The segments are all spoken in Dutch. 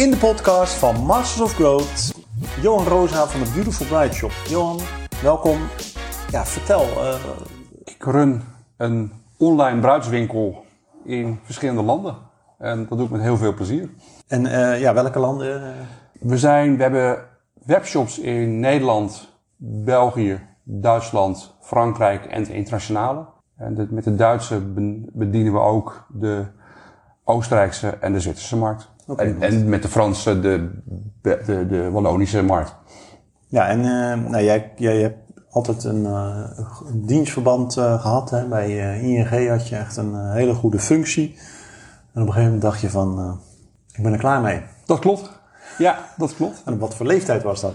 In de podcast van Masters of Growth, Johan Rosa van de Beautiful Bride Shop. Johan, welkom. Ja, vertel. Uh... Ik run een online bruidswinkel in verschillende landen. En dat doe ik met heel veel plezier. En uh, ja, welke landen? We, zijn, we hebben webshops in Nederland, België, Duitsland, Frankrijk en de internationale. En met de Duitse bedienen we ook de Oostenrijkse en de Zwitserse markt. En, en, met de Franse de, de, de Wallonische markt. Ja, en uh, nou, jij, jij hebt altijd een, uh, dienstverband uh, gehad. Hè? Bij ING had je echt een hele goede functie. En op een gegeven moment dacht je van, ik ben er klaar mee. Dat klopt. Ja, dat klopt. En op wat voor leeftijd was dat?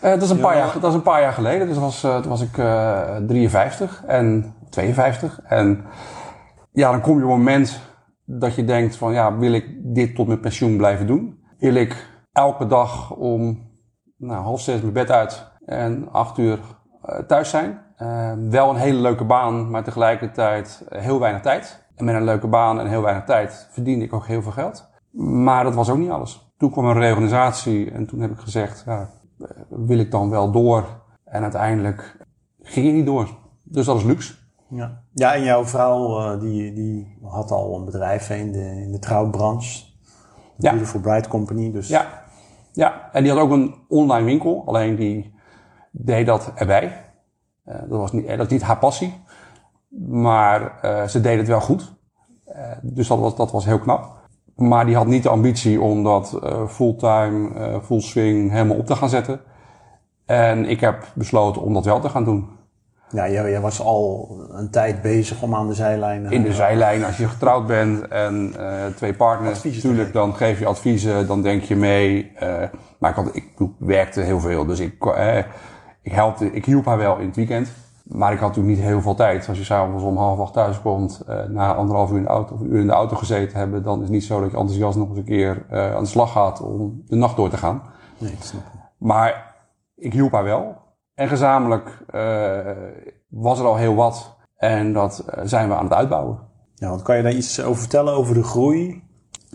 dat, is een paar jaar, dat is een paar jaar geleden. Dus was, toen was ik 53 en 52. En ja, dan kom je op een moment dat je denkt van ja, wil ik dit tot mijn pensioen blijven doen? Wil ik elke dag om nou, half zes mijn bed uit en acht uur uh, thuis zijn? Uh, wel een hele leuke baan, maar tegelijkertijd heel weinig tijd. En met een leuke baan en heel weinig tijd verdiende ik ook heel veel geld. Maar dat was ook niet alles. Toen kwam een reorganisatie en toen heb ik gezegd, ja, wil ik dan wel door? En uiteindelijk ging ik niet door. Dus dat is luxe. Ja, ja en jouw vrouw uh, die, die had al een bedrijf in de, in de trouwbranche. De ja. Beautiful Bride Company. Dus. Ja. ja, en die had ook een online winkel. Alleen die deed dat erbij. Uh, dat, was niet, dat was niet haar passie. Maar uh, ze deed het wel goed. dus dat was, dat was heel knap. Maar die had niet de ambitie om dat fulltime, full swing helemaal op te gaan zetten. En ik heb besloten om dat wel te gaan doen. Ja, jij, jij, was al een tijd bezig om aan de zijlijn... In de zijlijn, als je getrouwd bent en uh, twee partners, natuurlijk, dan geef je adviezen, dan denk je mee. Uh, maar ik, had, ik, werkte heel veel, dus ik, uh, ik, helpte, ik hielp haar wel in het weekend. Maar ik had natuurlijk niet heel veel tijd. Als je s'avonds om half acht thuis komt, na anderhalf uur in de auto of een uur in de auto gezeten hebben, dan is het niet zo dat je enthousiast nog eens een keer aan de slag gaat om de nacht door te gaan. Nee, dat snap ik. Maar ik hielp haar wel. En gezamenlijk uh, was er al heel wat. En dat eh, zijn we aan het uitbouwen. Ja, want kan je daar iets over vertellen over de groei?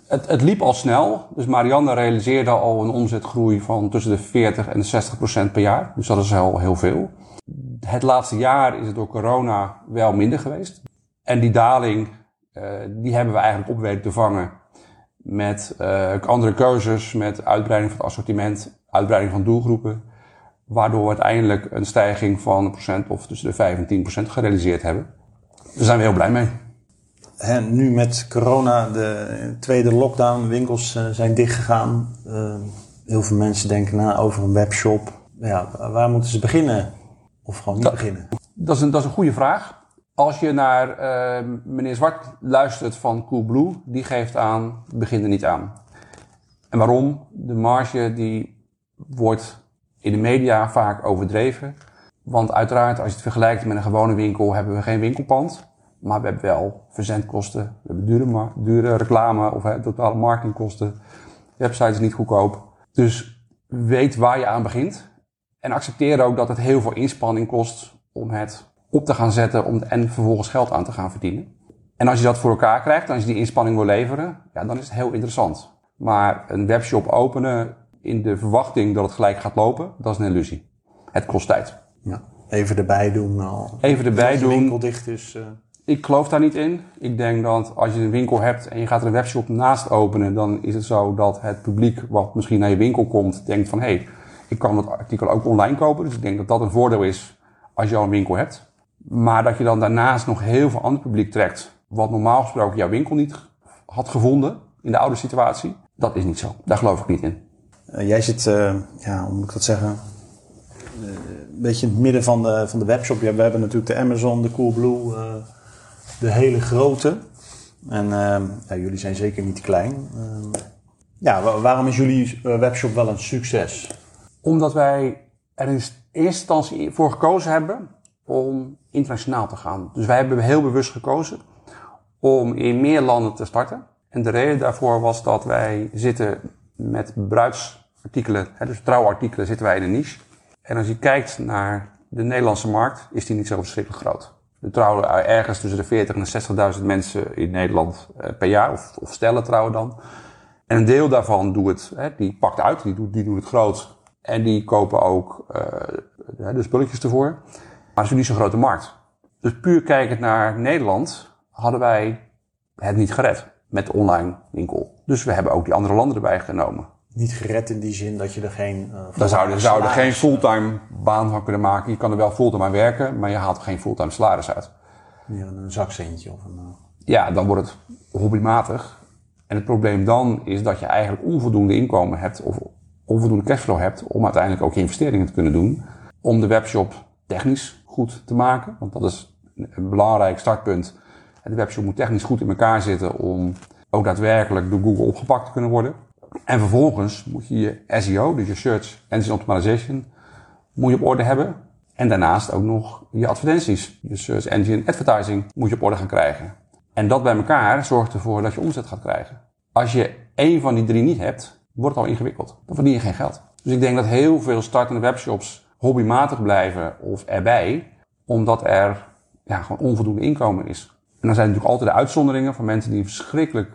Het, het liep al snel. Dus Marianne realiseerde al een omzetgroei van tussen de 40 en de 60 procent per jaar. Dus dat is al heel veel. Het laatste jaar is het door corona wel minder geweest. En die daling, uh, die hebben we eigenlijk op weten te vangen met uh, andere keuzes, met uitbreiding van het assortiment, uitbreiding van doelgroepen. Waardoor we uiteindelijk een stijging van een procent of tussen de 5 en 10 procent gerealiseerd hebben. Daar zijn we heel blij mee. En nu met corona, de tweede lockdown, winkels uh, zijn dichtgegaan. Uh, heel veel mensen denken na over een webshop. Ja, waar moeten ze beginnen? Of gewoon niet beginnen? Dat is, een, dat is een goede vraag. Als je naar uh, meneer Zwart luistert van Coolblue, die geeft aan, begin er niet aan. En waarom? De marge die wordt in de media vaak overdreven. Want uiteraard, als je het vergelijkt met een gewone winkel, hebben we geen winkelpand. Maar we hebben wel verzendkosten, we hebben dure, dure reclame of totale marketingkosten. De website is niet goedkoop. Dus weet waar je aan begint. En accepteer ook dat het heel veel inspanning kost om het op te gaan zetten om, en vervolgens geld aan te gaan verdienen. En als je dat voor elkaar krijgt, als je die inspanning wil leveren, ja, dan is het heel interessant. Maar een webshop openen in de verwachting dat het gelijk gaat lopen, dat is een illusie. Het kost tijd. Ja. Even erbij doen. Al. Even erbij doen. De winkel dicht is. Uh... Ik geloof daar niet in. Ik denk dat als je een winkel hebt en je gaat er een webshop naast openen, dan is het zo dat het publiek wat misschien naar je winkel komt, denkt van hé, hey, ik kan dat artikel ook online kopen. Dus ik denk dat dat een voordeel is als je al een winkel hebt. Maar dat je dan daarnaast nog heel veel ander publiek trekt, wat normaal gesproken jouw winkel niet had gevonden in de oude situatie, dat is niet zo. Daar geloof ik niet in. Uh, jij zit, uh, ja, hoe moet ik dat zeggen? Uh, een beetje in het midden van de, van de webshop. Ja, we hebben natuurlijk de Amazon, de Coolblue, de hele grote. En ja, jullie zijn zeker niet klein. ja, waarom is jullie webshop wel een succes? Omdat wij er in eerste instantie voor gekozen hebben om internationaal te gaan. Dus wij hebben heel bewust gekozen om in meer landen te starten. En de reden daarvoor was dat wij zitten met bruidsartikelen, hè, dus trouwartikelen, zitten wij in een niche. En als je kijkt naar de Nederlandse markt, is die niet zo verschrikkelijk groot. Er trouwen ergens tussen de 40 en de 60.000 mensen in Nederland eh, per jaar, of, of stellen trouwen dan. En een deel daarvan doet het, hè, die pakt uit, die doet, die het groot. En die kopen ook uh, de spulletjes ervoor. Maar het is niet zo'n grote markt. Dus puur kijkend naar Nederland hadden wij het niet gered met online winkel. Dus we hebben ook die andere landen erbij genomen. Niet gered in die zin dat je er geen... Uh, Daar zouden zou er geen fulltime baan van kunnen maken. Je kan er wel fulltime aan werken, maar je haalt er geen fulltime salaris uit. Ja, een zakcentje of een... Uh... Ja, dan wordt het hobbymatig. En het probleem dan is dat je eigenlijk onvoldoende inkomen hebt of onvoldoende cashflow hebt om uiteindelijk ook je investeringen te kunnen doen. Om de webshop technisch goed te maken. Want dat is een belangrijk startpunt. De webshop moet technisch goed in elkaar zitten om ook daadwerkelijk door Google opgepakt te kunnen worden. En vervolgens moet je je SEO, dus je Search Engine Optimization, moet je op orde hebben. En daarnaast ook nog je advertenties, je Search Engine Advertising, moet je op orde gaan krijgen. En dat bij elkaar zorgt ervoor dat je omzet gaat krijgen. Als je één van die drie niet hebt, wordt het al ingewikkeld. Dan verdien je geen geld. Dus ik denk dat heel veel startende webshops hobbymatig blijven of erbij, omdat er ja, gewoon onvoldoende inkomen is. En dan zijn natuurlijk altijd de uitzonderingen van mensen die een verschrikkelijk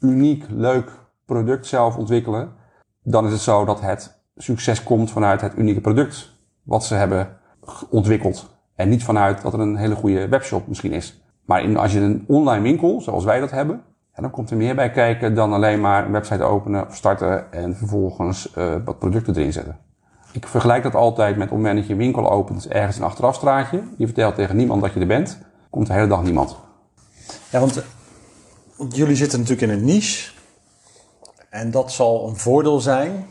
uniek, leuk product zelf ontwikkelen. Dan is het zo dat het succes komt vanuit het unieke product wat ze hebben ontwikkeld. En niet vanuit dat er een hele goede webshop misschien is. Maar in, als je een online winkel, zoals wij dat hebben, dan komt er meer bij kijken dan alleen maar een website openen of starten en vervolgens uh, wat producten erin zetten. Ik vergelijk dat altijd met op het moment dat je een winkel opent, ergens een achterafstraatje. Je vertelt tegen niemand dat je er bent, komt de hele dag niemand. Ja, want, want jullie zitten natuurlijk in een niche. En dat zal een voordeel zijn,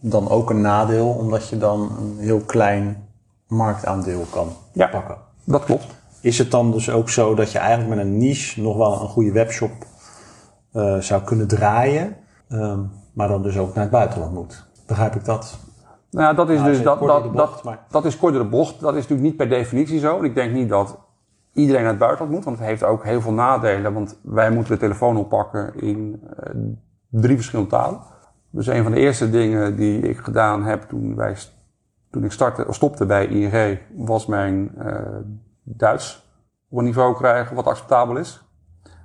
dan ook een nadeel, omdat je dan een heel klein marktaandeel kan ja, pakken. Dat klopt. Is het dan dus ook zo dat je eigenlijk met een niche nog wel een goede webshop uh, zou kunnen draaien, um, maar dan dus ook naar het buitenland moet? Begrijp ik dat? Nou, dat is nou, dus dat, dat, bocht, dat, dat is kortere bocht. Dat is natuurlijk niet per definitie zo. Ik denk niet dat iedereen naar het buitenland moet, want het heeft ook heel veel nadelen. Want wij moeten de telefoon oppakken in uh, drie verschillende talen. Dus een van de eerste dingen die ik gedaan heb toen, wij, toen ik startte, stopte bij ING, was mijn uh, Duits op een niveau krijgen wat acceptabel is.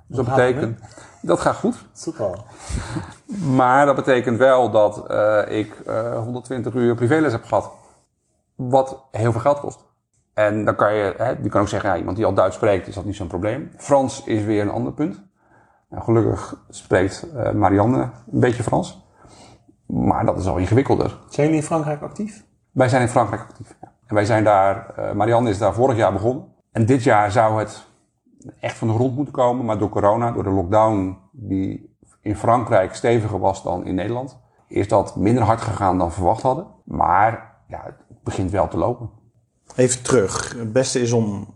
Dus dat betekent, dat gaat goed. Super. Maar dat betekent wel dat uh, ik uh, 120 uur privéles heb gehad. Wat heel veel geld kost. En dan kan je, hè, je kan ook zeggen, ja, iemand die al Duits spreekt, is dat niet zo'n probleem. Frans is weer een ander punt. Nou, gelukkig spreekt uh, Marianne een beetje Frans. Maar dat is al ingewikkelder. Zijn jullie in Frankrijk actief? Wij zijn in Frankrijk actief. Ja. En wij zijn daar, uh, Marianne is daar vorig jaar begonnen. En dit jaar zou het echt van de grond moeten komen. Maar door corona, door de lockdown die in Frankrijk steviger was dan in Nederland, is dat minder hard gegaan dan verwacht hadden. Maar ja, het begint wel te lopen. Even terug. Het beste is om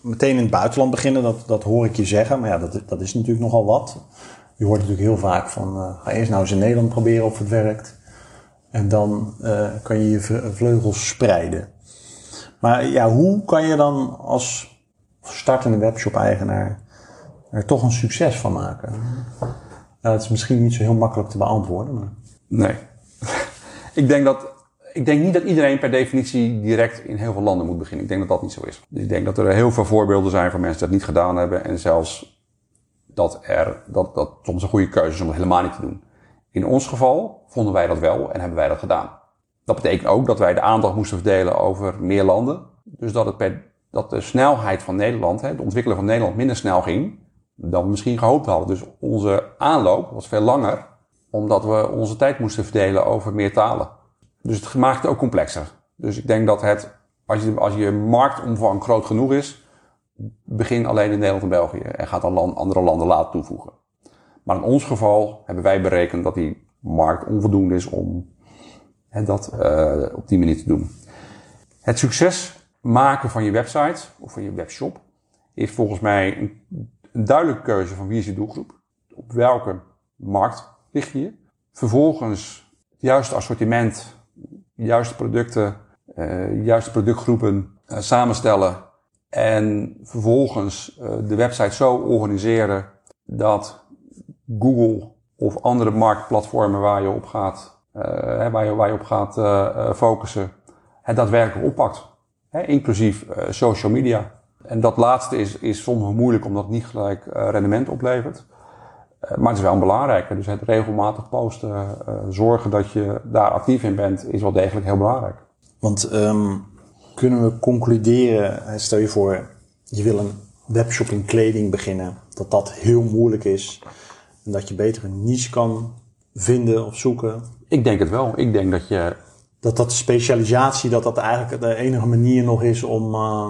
meteen in het buitenland beginnen, dat, dat hoor ik je zeggen. Maar ja, dat, dat is natuurlijk nogal wat. Je hoort natuurlijk heel vaak van, uh, ga eerst nou eens in Nederland proberen of het werkt. En dan uh, kan je je vleugels spreiden. Maar ja, hoe kan je dan als startende webshop-eigenaar er toch een succes van maken? Nou, dat is misschien niet zo heel makkelijk te beantwoorden. Maar... Nee. ik denk dat ik denk niet dat iedereen per definitie direct in heel veel landen moet beginnen. Ik denk dat dat niet zo is. Ik denk dat er heel veel voorbeelden zijn van mensen die dat niet gedaan hebben. En zelfs dat er, dat, dat soms een goede keuze is om het helemaal niet te doen. In ons geval vonden wij dat wel en hebben wij dat gedaan. Dat betekent ook dat wij de aandacht moesten verdelen over meer landen. Dus dat, het per, dat de snelheid van Nederland, het ontwikkelen van Nederland minder snel ging dan we misschien gehoopt hadden. Dus onze aanloop was veel langer, omdat we onze tijd moesten verdelen over meer talen. Dus het maakt het ook complexer. Dus ik denk dat het, als je, als je marktomvang groot genoeg is, begin alleen in Nederland en België en gaat dan andere landen laten toevoegen. Maar in ons geval hebben wij berekend dat die markt onvoldoende is om hè, dat uh, op die manier te doen. Het succes maken van je website of van je webshop is volgens mij een, duidelijke keuze van wie is je doelgroep. Op welke markt je je. Vervolgens het juiste assortiment juiste producten, uh, juiste productgroepen uh, samenstellen en vervolgens uh, de website zo organiseren dat Google of andere marktplatformen waar je op gaat, waar je, waar je op gaat focussen, het daadwerkelijk oppakt. Hè, inclusief social media. En dat laatste is, is soms moeilijk omdat het niet gelijk rendement oplevert. Eh, maar het is wel een belangrijke. Dus het regelmatig posten, uh, zorgen dat je daar actief in bent, is wel degelijk heel belangrijk. Want um, kunnen we concluderen, stel je voor, je wil een webshop in kleding beginnen, dat dat heel moeilijk is en dat je beter een niche kan vinden of zoeken? Ik denk het wel. Ik denk dat je dat dat specialisatie, dat dat eigenlijk de enige manier nog is om, uh,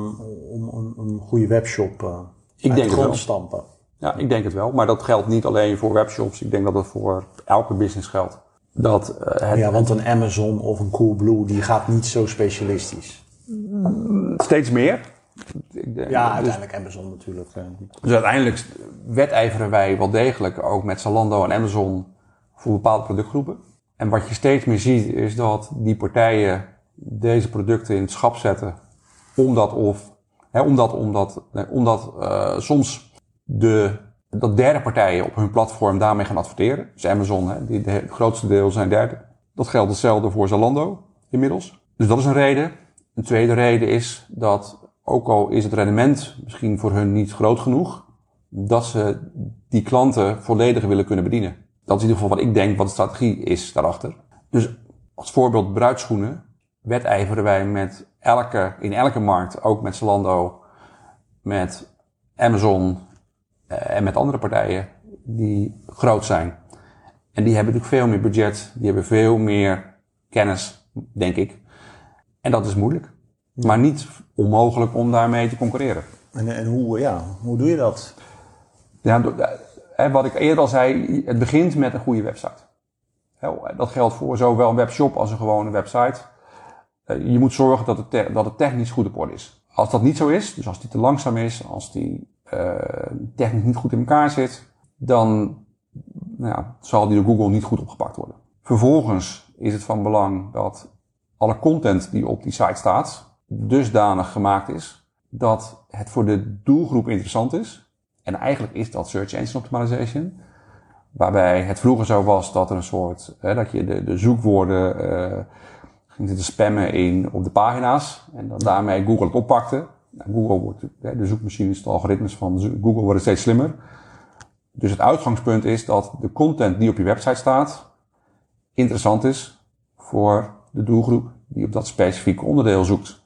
om, om een goede webshop uh, ik denk te stampen. Ja, ik denk het wel. Maar dat geldt niet alleen voor webshops. Ik denk dat het voor elke business geldt. Dat, uh, het, ja, want een Amazon of een Coolblue, die gaat niet zo specialistisch. Steeds meer. Denk, ja, dus- uiteindelijk Amazon natuurlijk. Dus uiteindelijk wedijveren wij wel degelijk ook met Zalando en Amazon voor bepaalde productgroepen. En wat je steeds meer ziet is dat die partijen deze producten in het schap zetten. Omdat of, hè, omdat, omdat, nee, omdat uh, soms de, dat derde partijen op hun platform daarmee gaan adverteren. Dus Amazon, hè, die, de, het grootste deel zijn derde. Dat geldt hetzelfde voor Zalando inmiddels. Dus dat is een reden. Een tweede reden is dat, ook al is het rendement misschien voor hun niet groot genoeg, dat ze die klanten volledig willen kunnen bedienen. Dat is in ieder geval wat ik denk wat de strategie is daarachter. Dus als voorbeeld bruidschoenen wedijveren wij met elke, in elke markt, ook met Zalando, met Amazon en met andere partijen die groot zijn. En die hebben natuurlijk veel meer budget, die hebben veel meer kennis, denk ik. En dat is moeilijk. Maar niet onmogelijk om daarmee te concurreren. En, en hoe, ja, hoe doe je dat? Ja, wat ik eerder al zei, het begint met een goede website. Dat geldt voor zowel een webshop als een gewone website. Eh, je moet zorgen dat het, dat het technisch goed op orde is. Als dat niet zo is, dus als die te langzaam is, als die uh, technisch niet goed in elkaar zit, dan nou ja, zal die door Google niet goed opgepakt worden. Vervolgens is het van belang dat alle content die op die site staat, dusdanig gemaakt is dat het voor de doelgroep interessant is. En eigenlijk is dat search engine optimization. Waarbij het vroeger zo was dat er een soort, hè, dat je de, de zoekwoorden uh, ging te spammen in, op de pagina's. En dat daarmee Google het oppakte. Nou, Google wordt, de zoekmachines, de algoritmes van Google worden steeds slimmer. Dus het uitgangspunt is dat de content die op je website staat interessant is voor de doelgroep die op dat specifieke onderdeel zoekt.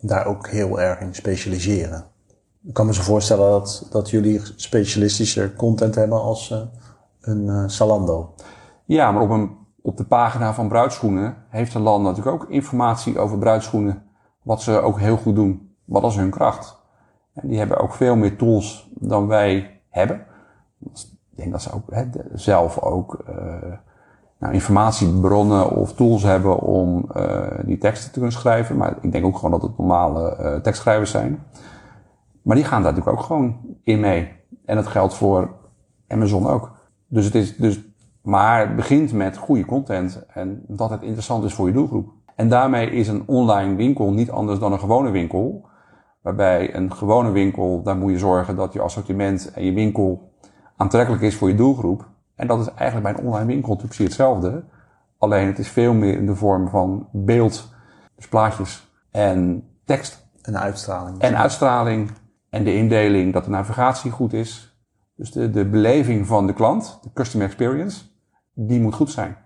Daar ook heel erg in specialiseren. Ik kan me zo voorstellen dat, dat jullie specialistischer content hebben als uh, een uh, Zalando. Ja, maar op, een, op de pagina van bruidschoenen heeft Zalando natuurlijk ook informatie over bruidschoenen. Wat ze ook heel goed doen. Wat is hun kracht? En die hebben ook veel meer tools dan wij hebben. Ik denk dat ze ook hè, zelf ook uh, nou, informatiebronnen of tools hebben om die teksten te kunnen schrijven. Maar ik denk ook gewoon dat het normale tekstschrijvers zijn. Maar die gaan daar natuurlijk ook gewoon in mee. En dat geldt voor Amazon ook. Dus het is dus, maar het begint met goede content en dat het interessant is voor je doelgroep. En daarmee is een online winkel niet anders dan een gewone winkel. Waarbij een gewone winkel, daar moet je zorgen dat je assortiment en je winkel aantrekkelijk is voor je doelgroep. En dat is eigenlijk bij een online winkel natuurlijk precies hetzelfde. Alleen het is veel meer in de vorm van beeld, dus plaatjes en tekst. En uitstraling. En uitstraling en de indeling dat de navigatie goed is. Dus de, de beleving van de klant, de customer experience, die moet goed zijn.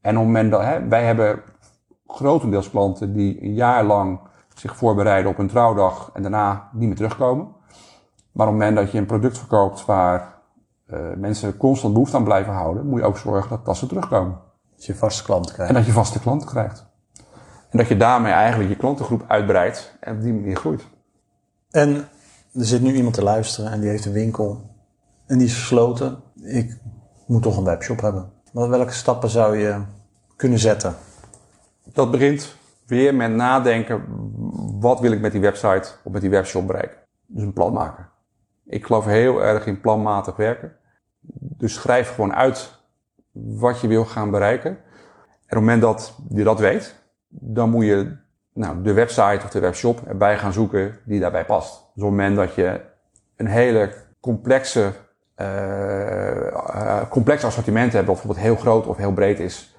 En op het moment dat, hè, wij hebben grotendeels klanten die een jaar lang zich voorbereiden op een trouwdag en daarna niet meer terugkomen. Maar op het moment dat je een product verkoopt waar uh, mensen constant behoefte aan blijven houden, moet je ook zorgen dat, dat ze terugkomen. Dat je vaste klanten krijgt. En dat je vaste klanten krijgt. En dat je daarmee eigenlijk je klantengroep uitbreidt en op die manier groeit. En er zit nu iemand te luisteren en die heeft een winkel en die is gesloten. Ik moet toch een webshop hebben. Maar welke stappen zou je kunnen zetten? Dat begint weer met nadenken, wat wil ik met die website of met die webshop bereiken? Dus een plan maken. Ik geloof heel erg in planmatig werken. Dus schrijf gewoon uit wat je wil gaan bereiken. En op het moment dat je dat weet, dan moet je nou, de website of de webshop erbij gaan zoeken die daarbij past. Dus op het moment dat je een hele complexe, uh, complex assortiment hebt, bijvoorbeeld heel groot of heel breed is,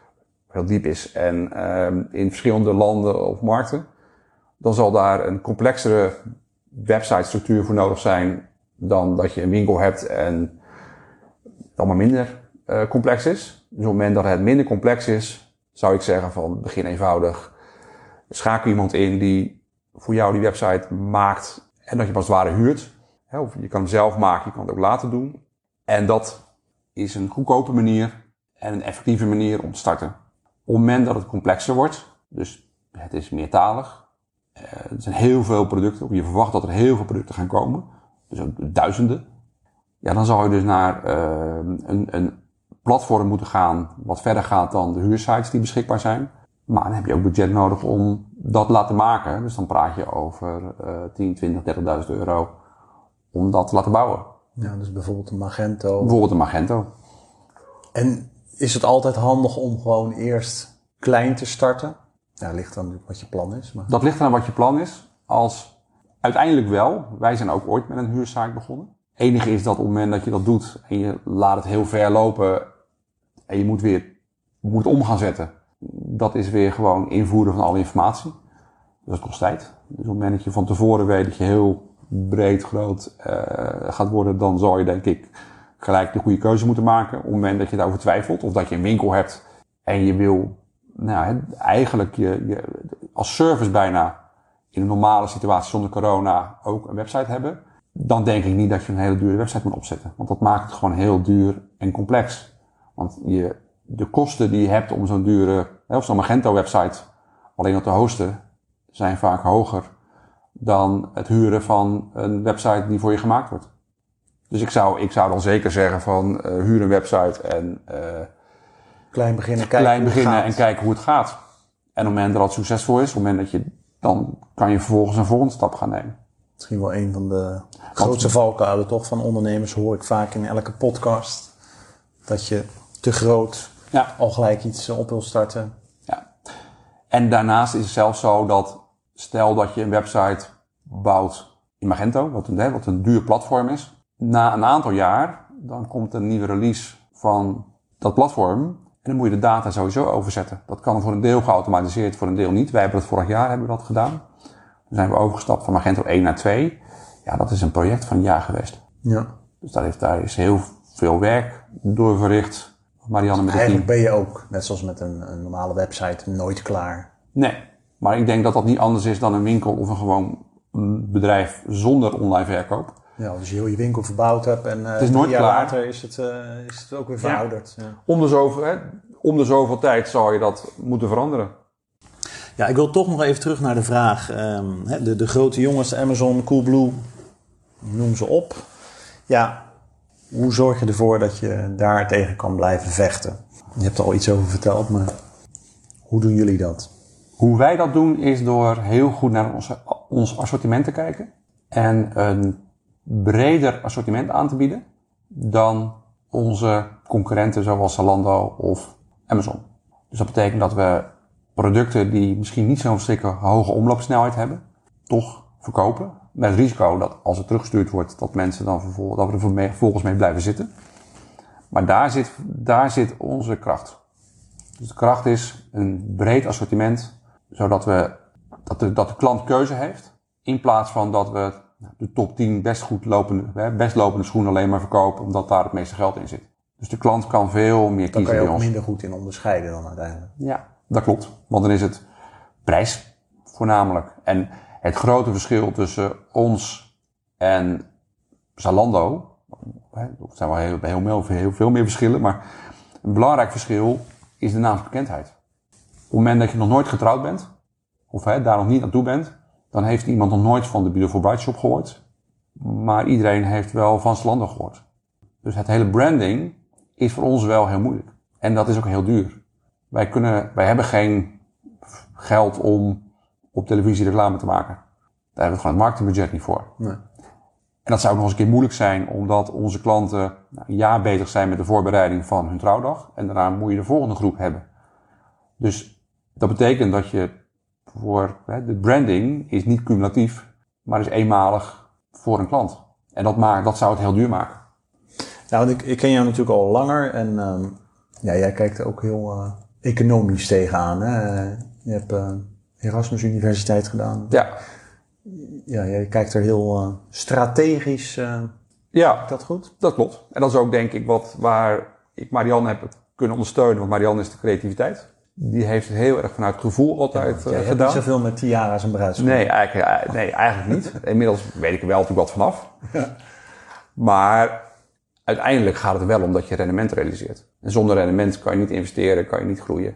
heel diep is, en uh, in verschillende landen of markten, dan zal daar een complexere website structuur voor nodig zijn dan dat je een winkel hebt en allemaal minder uh, complex is. Dus op het moment dat het minder complex is, zou ik zeggen van begin eenvoudig. Schakel iemand in die voor jou die website maakt en dat je pas het ware huurt. Of je kan hem zelf maken, je kan het ook laten doen. En dat is een goedkope manier en een effectieve manier om te starten. Op het moment dat het complexer wordt, dus het is meertalig, uh, er zijn heel veel producten, je verwacht dat er heel veel producten gaan komen, dus ook duizenden. Ja, dan zou je dus naar uh, een, een platform moeten gaan wat verder gaat dan de huursites die beschikbaar zijn. Maar dan heb je ook budget nodig om dat te laten maken. Dus dan praat je over uh, 10, 20, 30.000 euro om dat te laten bouwen. Ja, dus bijvoorbeeld een Magento. Bijvoorbeeld een Magento. En is het altijd handig om gewoon eerst klein te starten? Ja, ligt dan wat je plan is. Maar... Dat ligt aan wat je plan is. Als uiteindelijk wel. Wij zijn ook ooit met een huursite begonnen. enige is dat op het moment dat je dat doet en je laat het heel ver lopen en je moet weer moet om gaan zetten. Dat is weer gewoon invoeren van alle informatie. Dus dat kost tijd. Dus op het moment dat je van tevoren weet dat je heel breed, groot uh, gaat worden, dan zou je denk ik gelijk de goede keuze moeten maken. Op het moment dat je daarover twijfelt, of dat je een winkel hebt en je wil nou, eigenlijk je, je als service bijna in een normale situatie zonder corona ook een website hebben, dan denk ik niet dat je een hele dure website moet opzetten. Want dat maakt het gewoon heel duur en complex. Want je, de kosten die je hebt om zo'n dure, of zo'n Magento website alleen op te hosten, zijn vaak hoger dan het huren van een website die voor je gemaakt wordt. Dus ik zou, ik zou dan zeker zeggen van uh, huur een website en uh, klein beginnen, kijken klein beginnen en kijken hoe het gaat. En op het moment dat het succesvol is, op het moment dat je, dan kan je vervolgens een volgende stap gaan nemen. Misschien wel een van de grootste valkuilen toch van ondernemers hoor ik vaak in elke podcast. Dat je te groot ja. al gelijk iets op wil starten. Ja. En daarnaast is het zelfs zo dat stel dat je een website bouwt in Magento, wat een, wat een duur platform is. Na een aantal jaar, dan komt een nieuwe release van dat platform. En dan moet je de data sowieso overzetten. Dat kan voor een deel geautomatiseerd, voor een deel niet. Wij hebben dat vorig jaar hebben we dat gedaan. Dan zijn we overgestapt van Magento 1 naar 2. Ja, dat is een project van een jaar geweest. Ja. Dus daar, heeft, daar is heel veel werk door verricht. Marianne met Eigenlijk ben je ook, net zoals met een, een, normale website, nooit klaar. Nee, maar ik denk dat dat niet anders is dan een winkel of een gewoon bedrijf zonder online verkoop. Ja, als je heel je winkel verbouwd hebt en uh, het is nooit jaar klaar. later is het, uh, is het ook weer verouderd. Ja. Ja. Om, de zoveel, hè, om de zoveel tijd zou je dat moeten veranderen. Ja, ik wil toch nog even terug naar de vraag. Um, de, de grote jongens, Amazon, Coolblue, noem ze op. Ja, hoe zorg je ervoor dat je daar tegen kan blijven vechten? Je hebt er al iets over verteld, maar hoe doen jullie dat? Hoe wij dat doen is door heel goed naar ons, ons assortiment te kijken. En een breder assortiment aan te bieden dan onze concurrenten zoals Zalando of Amazon. Dus dat betekent dat we producten die misschien niet zo'n verschrikkelijk hoge omloopsnelheid hebben, toch verkopen. Met het risico dat als het teruggestuurd wordt, dat mensen dan vervolgens, dat we er vervolgens mee blijven zitten. Maar daar zit, daar zit onze kracht. Dus de kracht is een breed assortiment, zodat we, dat de, dat de klant keuze heeft. In plaats van dat we de top 10 best goed lopende, best lopende schoenen alleen maar verkopen, omdat daar het meeste geld in zit. Dus de klant kan veel meer kiezen bij ons. kan je ook minder goed in onderscheiden dan uiteindelijk. Ja, dat klopt. Want dan is het prijs voornamelijk. En het grote verschil tussen ons en Zalando, er zijn wel heel, heel, heel veel meer verschillen, maar een belangrijk verschil is de naamsbekendheid. Op het moment dat je nog nooit getrouwd bent, of hè, daar nog niet aan toe bent, dan heeft iemand nog nooit van de Beautiful Bride Shop gehoord. Maar iedereen heeft wel van Zalando gehoord. Dus het hele branding is voor ons wel heel moeilijk. En dat is ook heel duur. Wij, kunnen, wij hebben geen geld om op televisie reclame te maken. Daar hebben we gewoon het marketingbudget niet voor. Nee. En dat zou ook nog eens een keer moeilijk zijn, omdat onze klanten nou, een jaar bezig zijn met de voorbereiding van hun trouwdag. En daarna moet je de volgende groep hebben. Dus dat betekent dat je voor hè, de branding is niet cumulatief, maar is eenmalig voor een klant. En dat, maakt, dat zou het heel duur maken. Ja, want ik, ik ken jou natuurlijk al langer en um, ja, jij kijkt er ook heel uh, economisch tegenaan. Hè? Je hebt uh, Erasmus Universiteit gedaan. Ja. Ja, jij kijkt er heel uh, strategisch ja, Ja, dat goed? dat klopt. En dat is ook denk ik wat waar ik Marianne heb kunnen ondersteunen. Want Marianne is de creativiteit. Die heeft het heel erg vanuit het gevoel altijd Jij eh, hebt gedaan. niet zoveel met tiara's en bruidsschoenen. Nee, eigenlijk, eh, nee, eigenlijk niet. Inmiddels weet ik er wel natuurlijk wat vanaf. Maar uiteindelijk gaat het wel om dat je rendement realiseert. En zonder rendement kan je niet investeren, kan je niet groeien.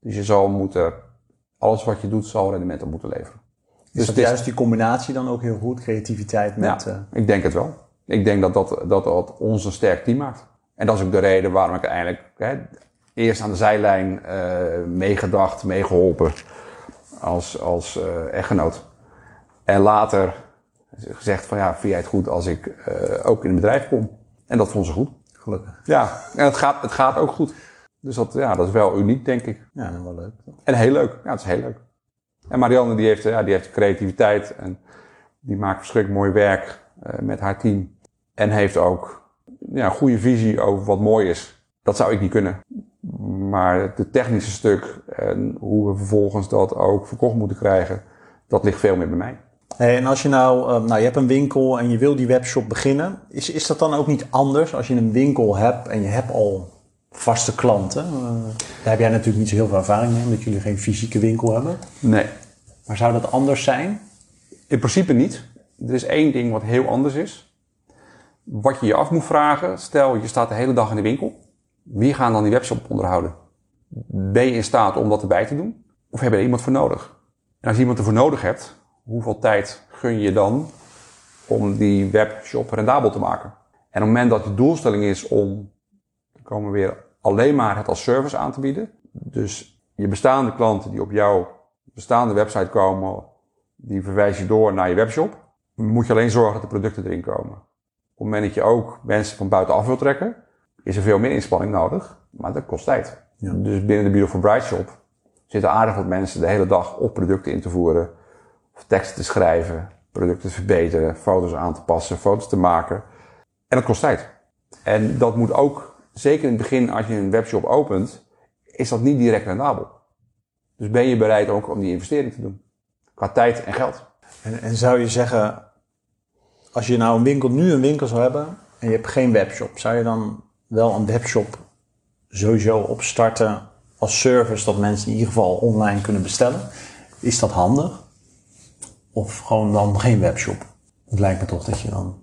Dus je zal moeten, alles wat je doet, zal rendement op moeten leveren. Is Dus dat juist die combinatie dan ook heel goed? Creativiteit met... ja, eh, ik denk het wel. Ik denk dat dat, dat dat ons een sterk team maakt. En dat is ook de reden waarom ik eigenlijk hè, eerst aan de zijlijn eh, meegedacht, meegeholpen als, als eh, echtgenoot. En later gezegd van ja, vind jij het goed als ik eh, ook in het bedrijf kom? En dat vond ze goed. gelukkig. Ja, en het gaat, het gaat ook goed. Dus dat, ja, dat is wel uniek, denk ik. Ja, wel leuk. En heel leuk. Ja, het is heel leuk. En Marianne die heeft, ja, die heeft creativiteit en die maakt verschrikkelijk mooi werk eh, met haar team. En heeft ook ja, een goede visie over wat mooi is. Dat zou ik niet kunnen. Maar het technische stuk en hoe we vervolgens dat ook verkocht moeten krijgen, dat ligt veel meer bij mij. Hey, en als je nou, eh, nou, je hebt een winkel en je wil die webshop beginnen, is, is dat dan ook niet anders als je een winkel hebt en je hebt al vaste klanten? Eh, daar heb jij natuurlijk niet zo heel veel ervaring mee, omdat jullie geen fysieke winkel hebben. Nee, Maar zou dat anders zijn? In principe niet. Er is één ding wat heel anders is. Wat je je af moet vragen, stel je staat de hele dag in de winkel. Wie gaan dan die webshop onderhouden? Ben je in staat om dat erbij te doen? Of heb je er iemand voor nodig? En als je iemand ervoor nodig hebt, hoeveel tijd gun je dan om die webshop rendabel te maken? En op het moment dat de doelstelling is om, komen we weer alleen maar het als service aan te bieden. Dus je bestaande klanten die op jouw bestaande website komen, die verwijs je door naar je webshop. Moet je alleen zorgen dat de producten erin komen. Op het moment dat je ook mensen van buitenaf wil trekken, is er veel meer inspanning nodig, maar dat kost tijd. Ja. Dus binnen de Beautiful Bride Shop zitten aardig wat mensen de hele dag op producten in te voeren, of teksten te schrijven, producten te verbeteren, foto's aan te passen, foto's te maken. En dat kost tijd. En dat moet ook, zeker in het begin als je een webshop opent, is dat niet direct rendabel. Dus ben je bereid ook om die investering te doen? Qua tijd en geld. En, en zou je zeggen, als je nou een winkel, nu een winkel zou hebben en je hebt geen webshop, zou je dan wel een webshop sowieso opstarten als service dat mensen in ieder geval online kunnen bestellen? Is dat handig? Of gewoon dan geen webshop? Het lijkt me toch dat je dan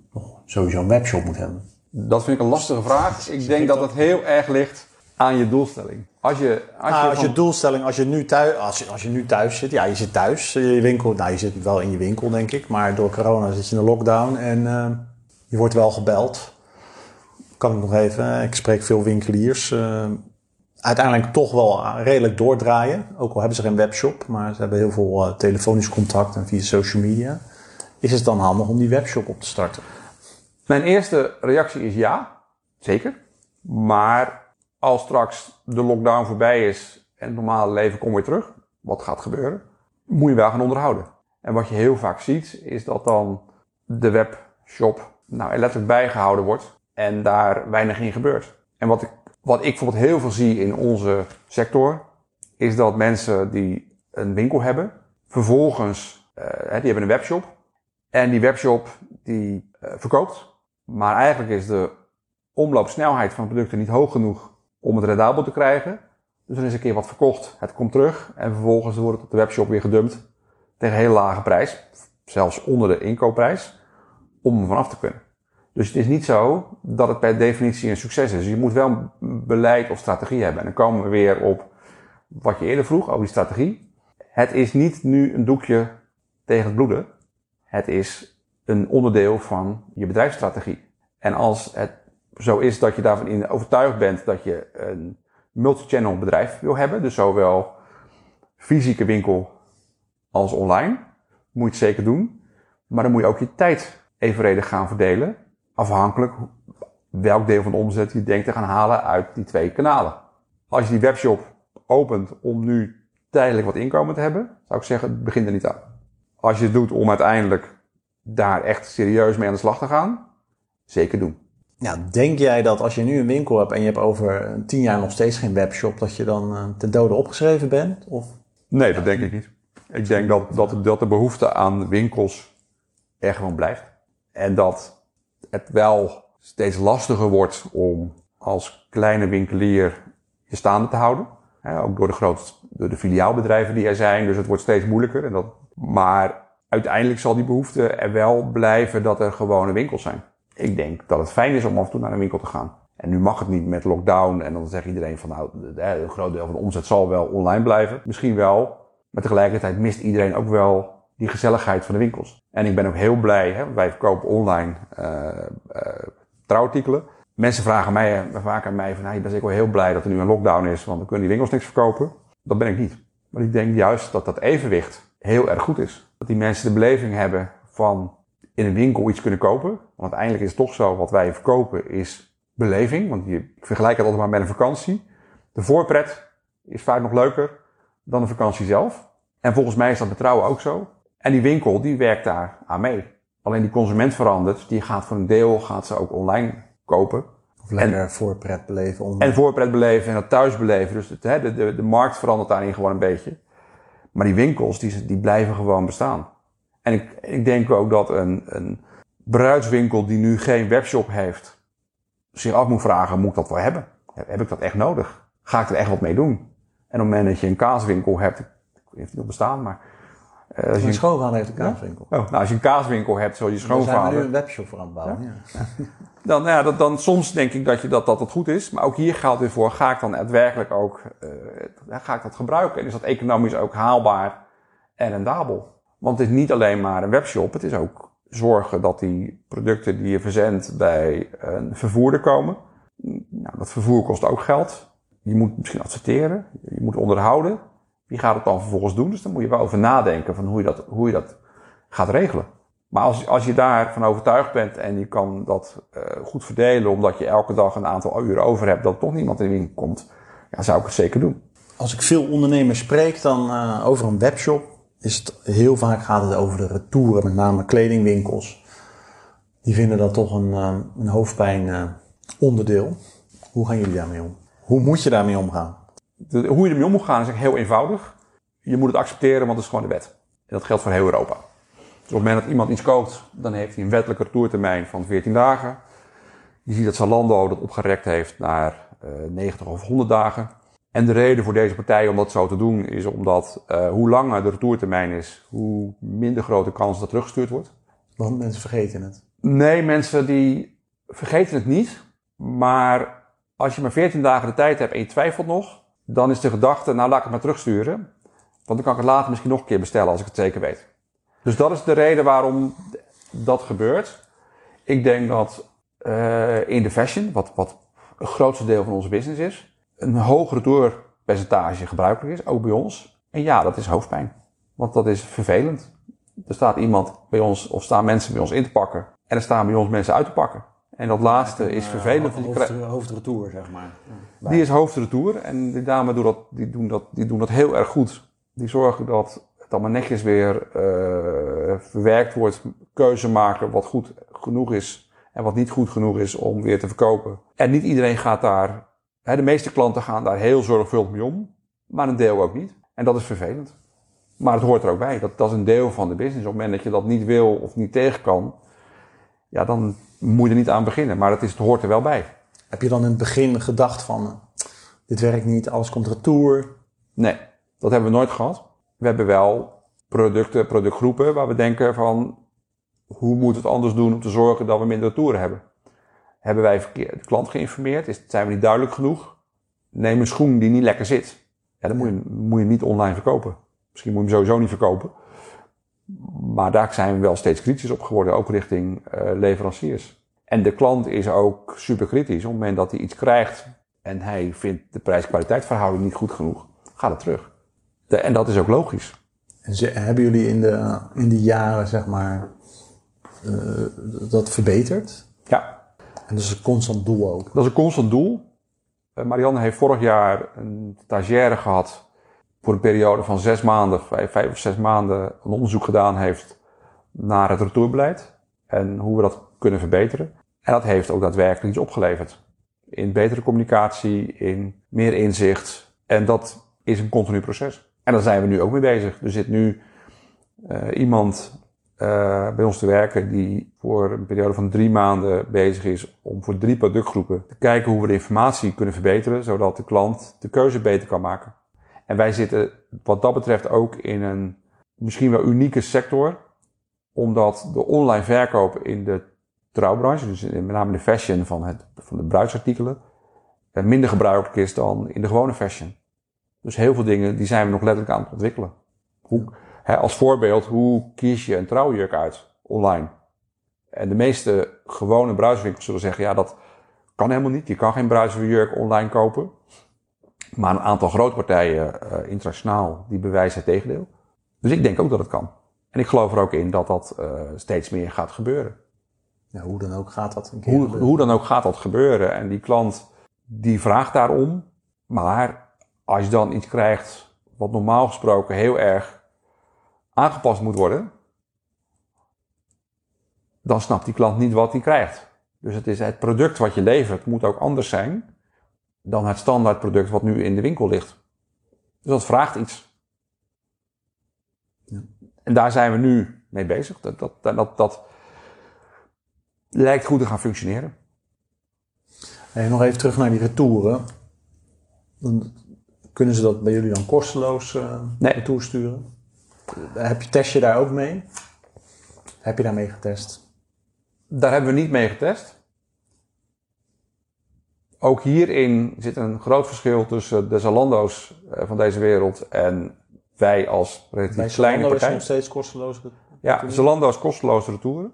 sowieso een webshop moet hebben. Dat vind ik een lastige vraag. Ik denk dat het heel erg ligt aan je doelstelling. Als je, als Ah, je, als je van- doelstelling, als je, nu thuis, als, je, als je nu thuis zit, ja, je zit thuis, eh, je winkel, nou, je zit wel in je winkel, denk ik, maar door corona zit je in de lockdown en eh, je wordt wel gebeld. Kan ik nog even, ik spreek veel winkeliers. eh, uiteindelijk toch wel redelijk doordraaien, ook al hebben ze geen webshop, maar ze hebben heel veel eh, telefonisch contact en via social media. Is het dan handig om die webshop op te starten? Mijn eerste reactie is ja, zeker. Maar als straks de lockdown voorbij is en het normale leven komt weer terug, wat gaat gebeuren, moet je wel gaan onderhouden. En wat je heel vaak ziet, is dat dan de webshop nou, er letterlijk bijgehouden wordt en daar weinig in gebeurt. En wat ik, wat ik bijvoorbeeld heel veel zie in onze sector, is dat mensen die een winkel hebben, vervolgens, eh, die hebben een webshop, en die webshop die eh, verkoopt, maar eigenlijk is de omloopsnelheid van producten niet hoog genoeg om het rendabel te krijgen. Dus er is een keer wat verkocht, het komt terug en vervolgens wordt het op de webshop weer gedumpt tegen een hele lage prijs, zelfs onder de inkoopprijs, om er vanaf te kunnen. Dus het is niet zo dat het per definitie een succes is. Dus je moet wel een beleid of strategie hebben. En dan komen we weer op wat je eerder vroeg over die strategie. Het is niet nu een doekje tegen het bloeden. Het is een onderdeel van je bedrijfsstrategie. En als het zo is dat je daarvan in overtuigd bent dat je een multi-channel bedrijf wil hebben, dus zowel fysieke winkel als online, moet je het zeker doen. Maar dan moet je ook je tijd evenredig gaan verdelen, afhankelijk welk deel van de omzet je denkt te gaan halen uit die twee kanalen. Als je die webshop opent om nu tijdelijk wat inkomen te hebben, zou ik zeggen, begin er niet aan. Als je het doet om uiteindelijk daar echt serieus mee aan de slag te gaan, zeker doen. Ja, denk jij dat als je nu een winkel hebt en je hebt over tien jaar nog steeds geen webshop, dat je dan uh, ten dode opgeschreven bent? Of? Nee, dat denk ik niet. Ik denk dat, dat, dat de behoefte aan winkels er gewoon blijft. En dat het wel steeds lastiger wordt om als kleine winkelier je staande te houden. ook door de grote, door de filiaalbedrijven die er zijn. Dus het wordt steeds moeilijker. En dat, maar uiteindelijk zal die behoefte er wel blijven dat er gewone winkels zijn. Ik denk dat het fijn is om af en toe naar een winkel te gaan. En nu mag het niet met lockdown. En dan zegt iedereen van nou, een groot deel van de omzet zal wel online blijven. Misschien wel. Maar tegelijkertijd mist iedereen ook wel die gezelligheid van de winkels. En ik ben ook heel blij, hè, wij verkopen online uh, trouwartikelen. Mensen vragen mij vaak aan mij van, hey, ik ben ik wel heel blij dat er nu een lockdown is, want dan kunnen die winkels niks verkopen. Dat ben ik niet. Maar ik denk juist dat dat evenwicht heel erg goed is. Dat die mensen de beleving hebben van in een winkel iets kunnen kopen. Want uiteindelijk is het toch zo, wat wij verkopen is beleving. Want je, ik vergelijk het altijd maar met een vakantie. De voorpret is vaak nog leuker dan de vakantie zelf. En volgens mij is dat betrouwen ook zo. En die winkel, die werkt daar aan mee. Alleen die consument verandert, die gaat voor een deel, gaat ze ook online kopen. Of lekker en, voorpret beleven. Online. En voorpret beleven en dat thuis beleven. Dus het, de, de, de markt verandert daarin gewoon een beetje. Maar die winkels, die, die blijven gewoon bestaan. En ik, ik denk ook dat een, een bruidswinkel die nu geen webshop heeft, zich af moet vragen, moet ik dat wel hebben? Heb ik dat echt nodig? Ga ik er echt wat mee doen? En op het moment dat je een kaaswinkel hebt, ik weet niet nog bestaan, maar uh, als Mijn schoonvader heeft een kaaswinkel. Oh, nou, als je een kaaswinkel hebt, zoals je schoonvader... We zijn nu een webshop voor aan het bouwen. Ja? dan, nou ja, dat, dan soms denk ik dat, je, dat, dat het goed is. Maar ook hier geldt weer voor, ga ik dan daadwerkelijk ook... Uh, ga ik dat gebruiken? En is dat economisch ook haalbaar en rendabel? Want het is niet alleen maar een webshop. Het is ook zorgen dat die producten die je verzendt bij een vervoerder komen. Nou, dat vervoer kost ook geld. Je moet misschien adverteren. Je moet onderhouden. Wie gaat het dan vervolgens doen? Dus dan moet je wel over nadenken van hoe je dat, hoe je dat gaat regelen. Maar als, als je daarvan overtuigd bent en je kan dat uh, goed verdelen, omdat je elke dag een aantal uren over hebt dat toch niemand in de winkel komt, ja, zou ik het zeker doen. Als ik veel ondernemers spreek dan uh, over een webshop, is het heel vaak gaat het over de retouren, met name kledingwinkels. Die vinden dat toch een, uh, een hoofdpijn onderdeel. Hoe gaan jullie daarmee om? Hoe moet je daarmee omgaan? De, hoe je ermee om moet gaan is eigenlijk heel eenvoudig. Je moet het accepteren, want het is gewoon de wet. En dat geldt voor heel Europa. Dus op het moment dat iemand iets koopt, dan heeft hij een wettelijke retourtermijn van 14 dagen. Je ziet dat Zalando dat opgerekt heeft naar uh, eh, 90 of 100 dagen. En de reden voor deze partij om dat zo te doen is omdat uh, hoe langer de retourtermijn is, hoe minder grote kans dat teruggestuurd wordt. Want mensen vergeten het. Nee, mensen die vergeten het niet. Maar als je maar 14 dagen de tijd hebt en je twijfelt nog, dan is de gedachte, nou laat ik het maar terugsturen. Want dan kan ik het later misschien nog een keer bestellen als ik het zeker weet. Dus dat is de reden waarom dat gebeurt. Ik denk dat uh, in de fashion, wat, wat het grootste deel van onze business is, een hoog retourpercentage gebruikelijk is, ook bij ons. En ja, dat is hoofdpijn. Want dat is vervelend. Er staat iemand bij ons, of staan mensen bij ons in te pakken. En er staan bij ons mensen uit te pakken. En dat laatste is vervelend. Hoofd, hoofdretour, zeg maar. Die is hoofdretour. En die dames doen dat, die doen, dat, die doen dat heel erg goed. Die zorgen dat het allemaal netjes weer uh, verwerkt wordt. Keuze maken wat goed genoeg is en wat niet goed genoeg is om weer te verkopen. En niet iedereen gaat daar, hè, de meeste klanten gaan daar heel zorgvuldig mee om. Maar een deel ook niet. En dat is vervelend. Maar het hoort er ook bij. Dat, dat is een deel van de business. Op het moment dat je dat niet wil of niet tegen kan, ja, dan moet je er niet aan beginnen. Maar het, is, het hoort er wel bij. Heb je dan in het begin gedacht van, dit werkt niet, alles komt retour? Nee, dat hebben we nooit gehad. We hebben wel producten, productgroepen waar we denken van, hoe moet het anders doen om te zorgen dat we minder retouren hebben? Hebben wij de klant geïnformeerd? Is, zijn we niet duidelijk genoeg? Neem een schoen die niet lekker zit. Ja, dan moet je, moet je niet online verkopen. Misschien moet je hem sowieso niet verkopen. Maar daar zijn we wel steeds kritisch op geworden, ook richting uh, leveranciers. En de klant is ook super kritisch. Op het moment dat hij iets krijgt en hij vindt de prijs-kwaliteit verhouding niet goed genoeg, gaat het terug. De, en dat is ook logisch. En ze, hebben jullie in de, in de jaren, zeg maar, uh, dat verbeterd? Ja. En dat is een constant doel ook? Dat is een constant doel. Uh, Marianne heeft vorig jaar een stagiaire gehad voor een periode van zes maanden, vijf, vijf of zes maanden, een onderzoek gedaan heeft naar het retourbeleid en hoe we dat kunnen verbeteren. En dat heeft ook daadwerkelijk iets opgeleverd. In betere communicatie, in meer inzicht. En dat is een continu proces. En daar zijn we nu ook mee bezig. Er zit nu uh, iemand uh, bij ons te werken die voor een periode van drie maanden bezig is om voor drie productgroepen te kijken hoe we de informatie kunnen verbeteren, zodat de klant de keuze beter kan maken. En wij zitten wat dat betreft ook in een misschien wel unieke sector, omdat de online verkoop in de trouwbranche, dus met name de fashion van, het, van de bruidsartikelen, eh, minder gebruikelijk is dan in de gewone fashion. Dus heel veel dingen die zijn we nog letterlijk aan het ontwikkelen. Hoe, hè, als voorbeeld, hoe kies je een trouwjurk uit online? En de meeste gewone bruidswinkels zullen zeggen, ja, dat kan helemaal niet. Je kan geen bruidsjurk online kopen. Maar een aantal grote partijen uh, internationaal, die bewijzen het tegendeel. Dus ik denk ook dat het kan. En ik geloof er ook in dat dat uh, steeds meer gaat gebeuren. Ja, hoe dan ook gaat dat een keer hoe, hoe dan ook gaat dat gebeuren. En die klant die vraagt daarom. Maar als je dan iets krijgt wat normaal gesproken heel erg aangepast moet worden, dan snapt die klant niet wat hij krijgt. Dus het is het product wat je levert moet ook anders zijn dan het standaard product wat nu in de winkel ligt. Dus dat vraagt iets. Ja. En daar zijn we nu mee bezig. Dat, dat, dat, dat lijkt goed te gaan functioneren. Hey, nog even terug naar die retouren. Dan kunnen ze dat bij jullie dan kosteloos uh, nee. retour sturen? Heb je, test je daar ook mee? Heb je daarmee getest? Daar hebben we niet mee getest. Ook hierin zit een groot verschil tussen de Zalando's eh, van deze wereld en wij als relatief bij kleine partij. Is nog steeds kosteloos Ja, Zalando is kosteloos retouren.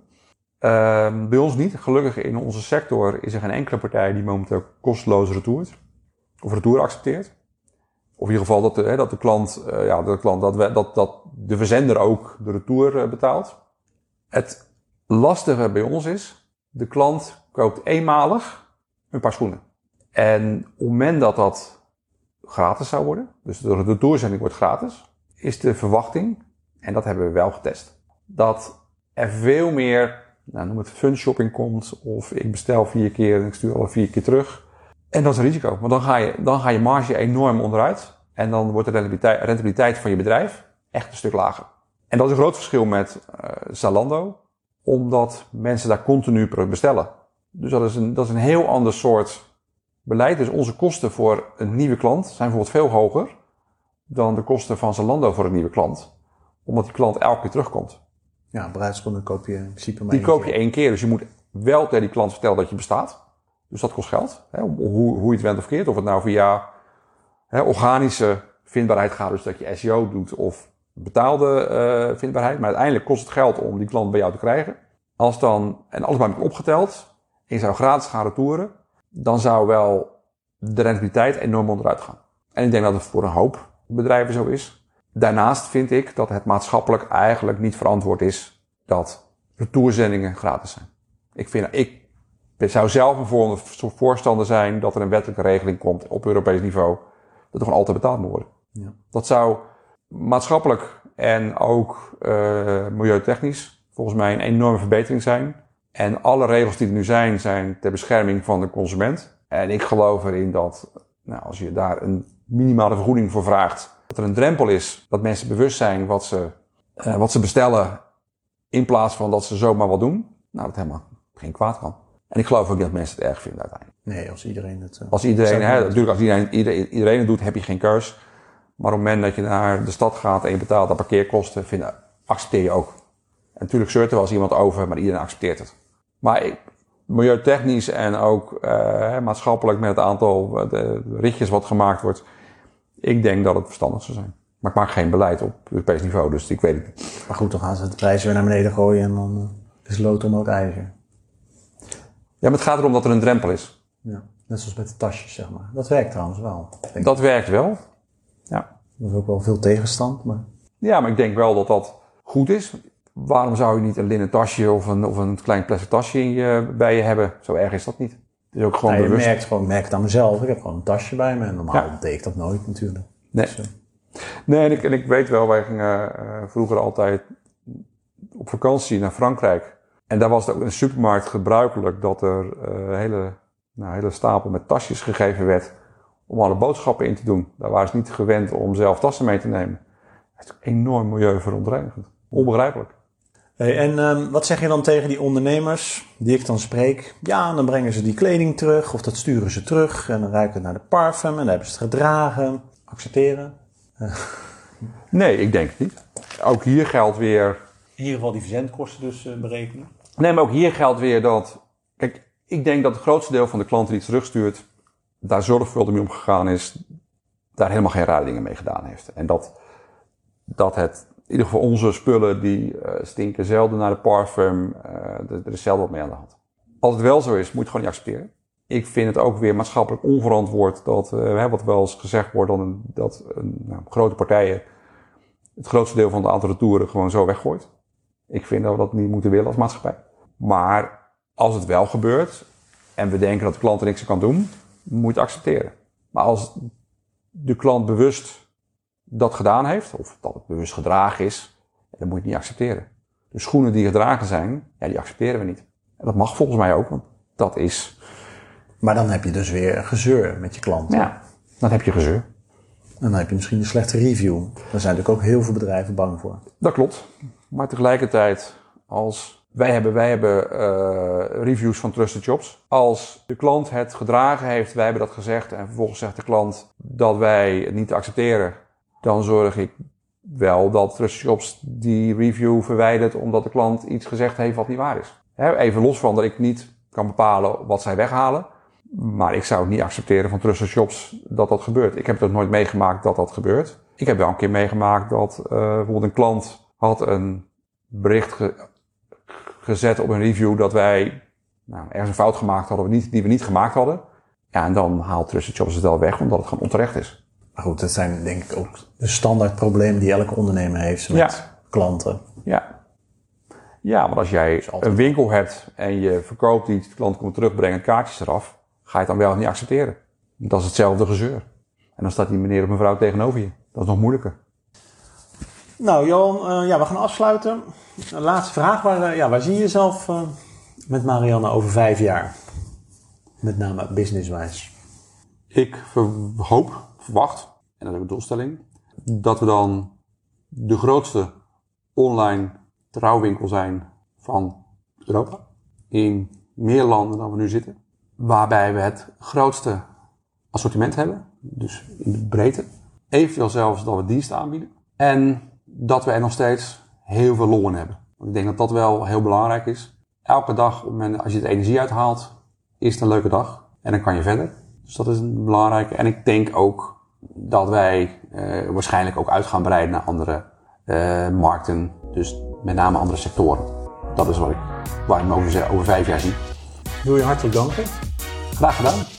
Uh, bij ons niet. Gelukkig in onze sector is er geen enkele partij die momenteel kosteloos retourt. Of retour accepteert. Of in ieder geval dat de, hè, dat de klant, uh, ja, de klant, dat, we, dat, dat de verzender ook de retour uh, betaalt. Het lastige bij ons is, de klant koopt eenmalig een paar schoenen. En op het moment dat dat gratis zou worden, dus de retourzending wordt gratis, is de verwachting, en dat hebben we wel getest, dat er veel meer, nou, noem het fun shopping komt, of ik bestel vier keer en ik stuur alle vier keer terug. En dat is een risico, want dan ga je, dan ga je marge enorm onderuit. En dan wordt de rentabiliteit, rentabiliteit van je bedrijf echt een stuk lager. En dat is een groot verschil met uh, Zalando, omdat mensen daar continu bestellen. Dus dat is een, dat is een heel ander soort beleid. Dus onze kosten voor een nieuwe klant zijn bijvoorbeeld veel hoger dan de kosten van Zalando voor een nieuwe klant. Omdat die klant elke keer terugkomt. Ja, bruidschoenen koop je in principe maar Die koop je één keer. Dus je moet wel tegen die klant vertellen dat je bestaat. Dus dat kost geld. Hè, hoe, hoe je het went of keert. Of het nou via hè, organische vindbaarheid gaat. Dus dat je SEO doet of betaalde uh, vindbaarheid. Maar uiteindelijk kost het geld om die klant bij jou te krijgen. Als dan, en alles bij elkaar opgeteld. En je zou gratis gaan retouren dan zou wel de rentabiliteit enorm onderuit gaan. En ik denk dat het voor een hoop bedrijven zo is. Daarnaast vind ik dat het maatschappelijk eigenlijk niet verantwoord is dat retourzendingen gratis zijn. Ik, vind, ik zou zelf een voorstander zijn dat er een wettelijke regeling komt op Europees niveau. Dat er gewoon altijd betaald moet worden. Ja. Dat zou maatschappelijk en ook uh, milieutechnisch volgens mij een enorme verbetering zijn. En alle regels die er nu zijn, zijn ter bescherming van de consument. En ik geloof erin dat, nou, als je daar een minimale vergoeding voor vraagt, dat er een drempel is, dat mensen bewust zijn wat ze, uh, wat ze bestellen, in plaats van dat ze zomaar wat doen. Nou, dat helemaal geen kwaad kan. En ik geloof ook niet dat mensen het erg vinden uiteindelijk. Nee, als iedereen het. Uh, als iedereen, hè, natuurlijk, als iedereen, iedereen, iedereen het doet, heb je geen keus. Maar op het moment dat je naar de stad gaat en je betaalt aan parkeerkosten, vind, accepteer je ook. En natuurlijk zeurt er wel eens iemand over, maar iedereen accepteert het. Maar ik, milieutechnisch en ook uh, maatschappelijk met het aantal de ritjes wat gemaakt wordt, ik denk dat het verstandig zou zijn. Maar ik maak geen beleid op Europees niveau, dus ik weet het niet. Maar goed, dan gaan ze de prijzen weer naar beneden gooien en dan uh, is lood om ook ijzer. Ja, maar het gaat erom dat er een drempel is. Ja, net zoals met de tasjes, zeg maar. Dat werkt trouwens wel. Dat werkt wel, ja. Er is ook wel veel tegenstand, maar... Ja, maar ik denk wel dat dat goed is. Waarom zou je niet een linnen tasje of een, of een klein plastic tasje je, bij je hebben? Zo erg is dat niet. Het is ook gewoon bewust. Je merkt gewoon, merk het aan mezelf. Ik heb gewoon een tasje bij me en normaal ja. deed ik dat nooit natuurlijk. Nee. Dus, uh... Nee, en ik, en ik weet wel, wij gingen uh, vroeger altijd op vakantie naar Frankrijk. En daar was het ook in de supermarkt gebruikelijk dat er uh, hele, nou, hele stapel met tasjes gegeven werd om alle boodschappen in te doen. Daar waren ze niet gewend om zelf tassen mee te nemen. Het is enorm milieuverontreinigend. Onbegrijpelijk. Hey, en ehm, wat zeg je dan tegen die ondernemers die ik dan spreek? Ja, dan brengen ze die kleding terug of dat sturen ze terug en dan ruiken het naar de parfum en dan hebben ze het gedragen. Accepteren? Nee, ik denk het niet. Ook hier geldt weer In ieder geval die verzendkosten dus eh, berekenen. Nee, maar ook hier geldt weer dat. Kijk, ik denk dat het grootste deel van de klanten die het terugstuurt. daar zorgvuldig mee omgegaan is. daar helemaal geen rare dingen mee gedaan heeft. En dat, dat het. In ieder geval onze spullen die eh, stinken zelden naar de parfum. eh, er, is zelden wat mee aan de hand. Als het wel zo is, moet je het gewoon niet accepteren. Ik vind het ook weer maatschappelijk onverantwoord dat, hè, wat wel eens gezegd wordt, dan een- dat een, nou, grote partijen het grootste deel van de aantal retouren gewoon zo weggooit. Ik vind dat we dat niet moeten willen als maatschappij. Maar als het wel gebeurt en we denken dat de klant er niks aan kan doen, moet je het accepteren. Maar als de klant bewust dat gedaan heeft, of dat het bewust gedragen is, dan moet je het niet accepteren. De schoenen die gedragen zijn, ja, die accepteren we niet. En dat mag volgens mij ook, want dat is, Maar dan heb je dus weer gezeur met je klanten. ja, dan heb je gezeur. En dan heb je misschien een slechte review. Daar zijn natuurlijk ook heel veel bedrijven bang voor. Dat klopt. Maar tegelijkertijd, als wij hebben, wij hebben eh, reviews van Trusted Jobs. Als de klant het gedragen heeft, wij hebben dat gezegd, en vervolgens zegt de klant dat wij het niet accepteren, dan zorg ik wel dat Trusted Jobs die review verwijdert omdat de klant iets gezegd heeft wat niet waar is. Even los van dat ik niet kan bepalen wat zij weghalen. Maar ik zou het niet accepteren van Trusted Jobs dat dat gebeurt. Ik heb het nooit meegemaakt dat dat gebeurt. Ik heb wel een keer meegemaakt dat eh, bijvoorbeeld een klant had een bericht ge- gezet op een review dat wij nou, ergens een fout gemaakt hadden niet, die we niet gemaakt hadden. Ja, en dan haalt Trusted Jobs het wel weg omdat het gewoon onterecht is. Maar goed, dat zijn denk ik ook de standaard problemen die elke ondernemer heeft met Ja. klanten. Ja. Ja, maar als jij een winkel hebt en je verkoopt iets, de klant komt terugbrengen, kaartjes eraf, ga je het dan wel niet accepteren. Dat is hetzelfde gezeur. En dan staat die meneer of mevrouw tegenover je. Dat is nog moeilijker. Nou, Johan, eh, ja, we gaan afsluiten. Een laatste vraag. Waar, eh, ja, waar zie je jezelf eh, met Marianne over vijf jaar? Met name businesswijs. Ik hoop, verwacht, en dat is ook een doelstelling, dat we dan de grootste online trouwwinkel zijn van Europa. In meer landen dan we nu zitten. Waarbij we het grootste assortiment hebben, dus in de breedte. Eventueel zelfs dat we diensten aanbieden. En dat we er nog steeds heel veel lol in hebben. Want ik denk dat dat wel heel belangrijk is. Elke dag, als je het energie uithaalt, is het een leuke dag. En dan kan je verder. Dus dat is een belangrijke. En ik denk ook dat wij eh, waarschijnlijk ook uit gaan breiden naar andere eh, markten. Dus met name andere sectoren. Dat is wat ik, waar ik me over, over vijf jaar zie. Wil je hartelijk danken. Graag gedaan.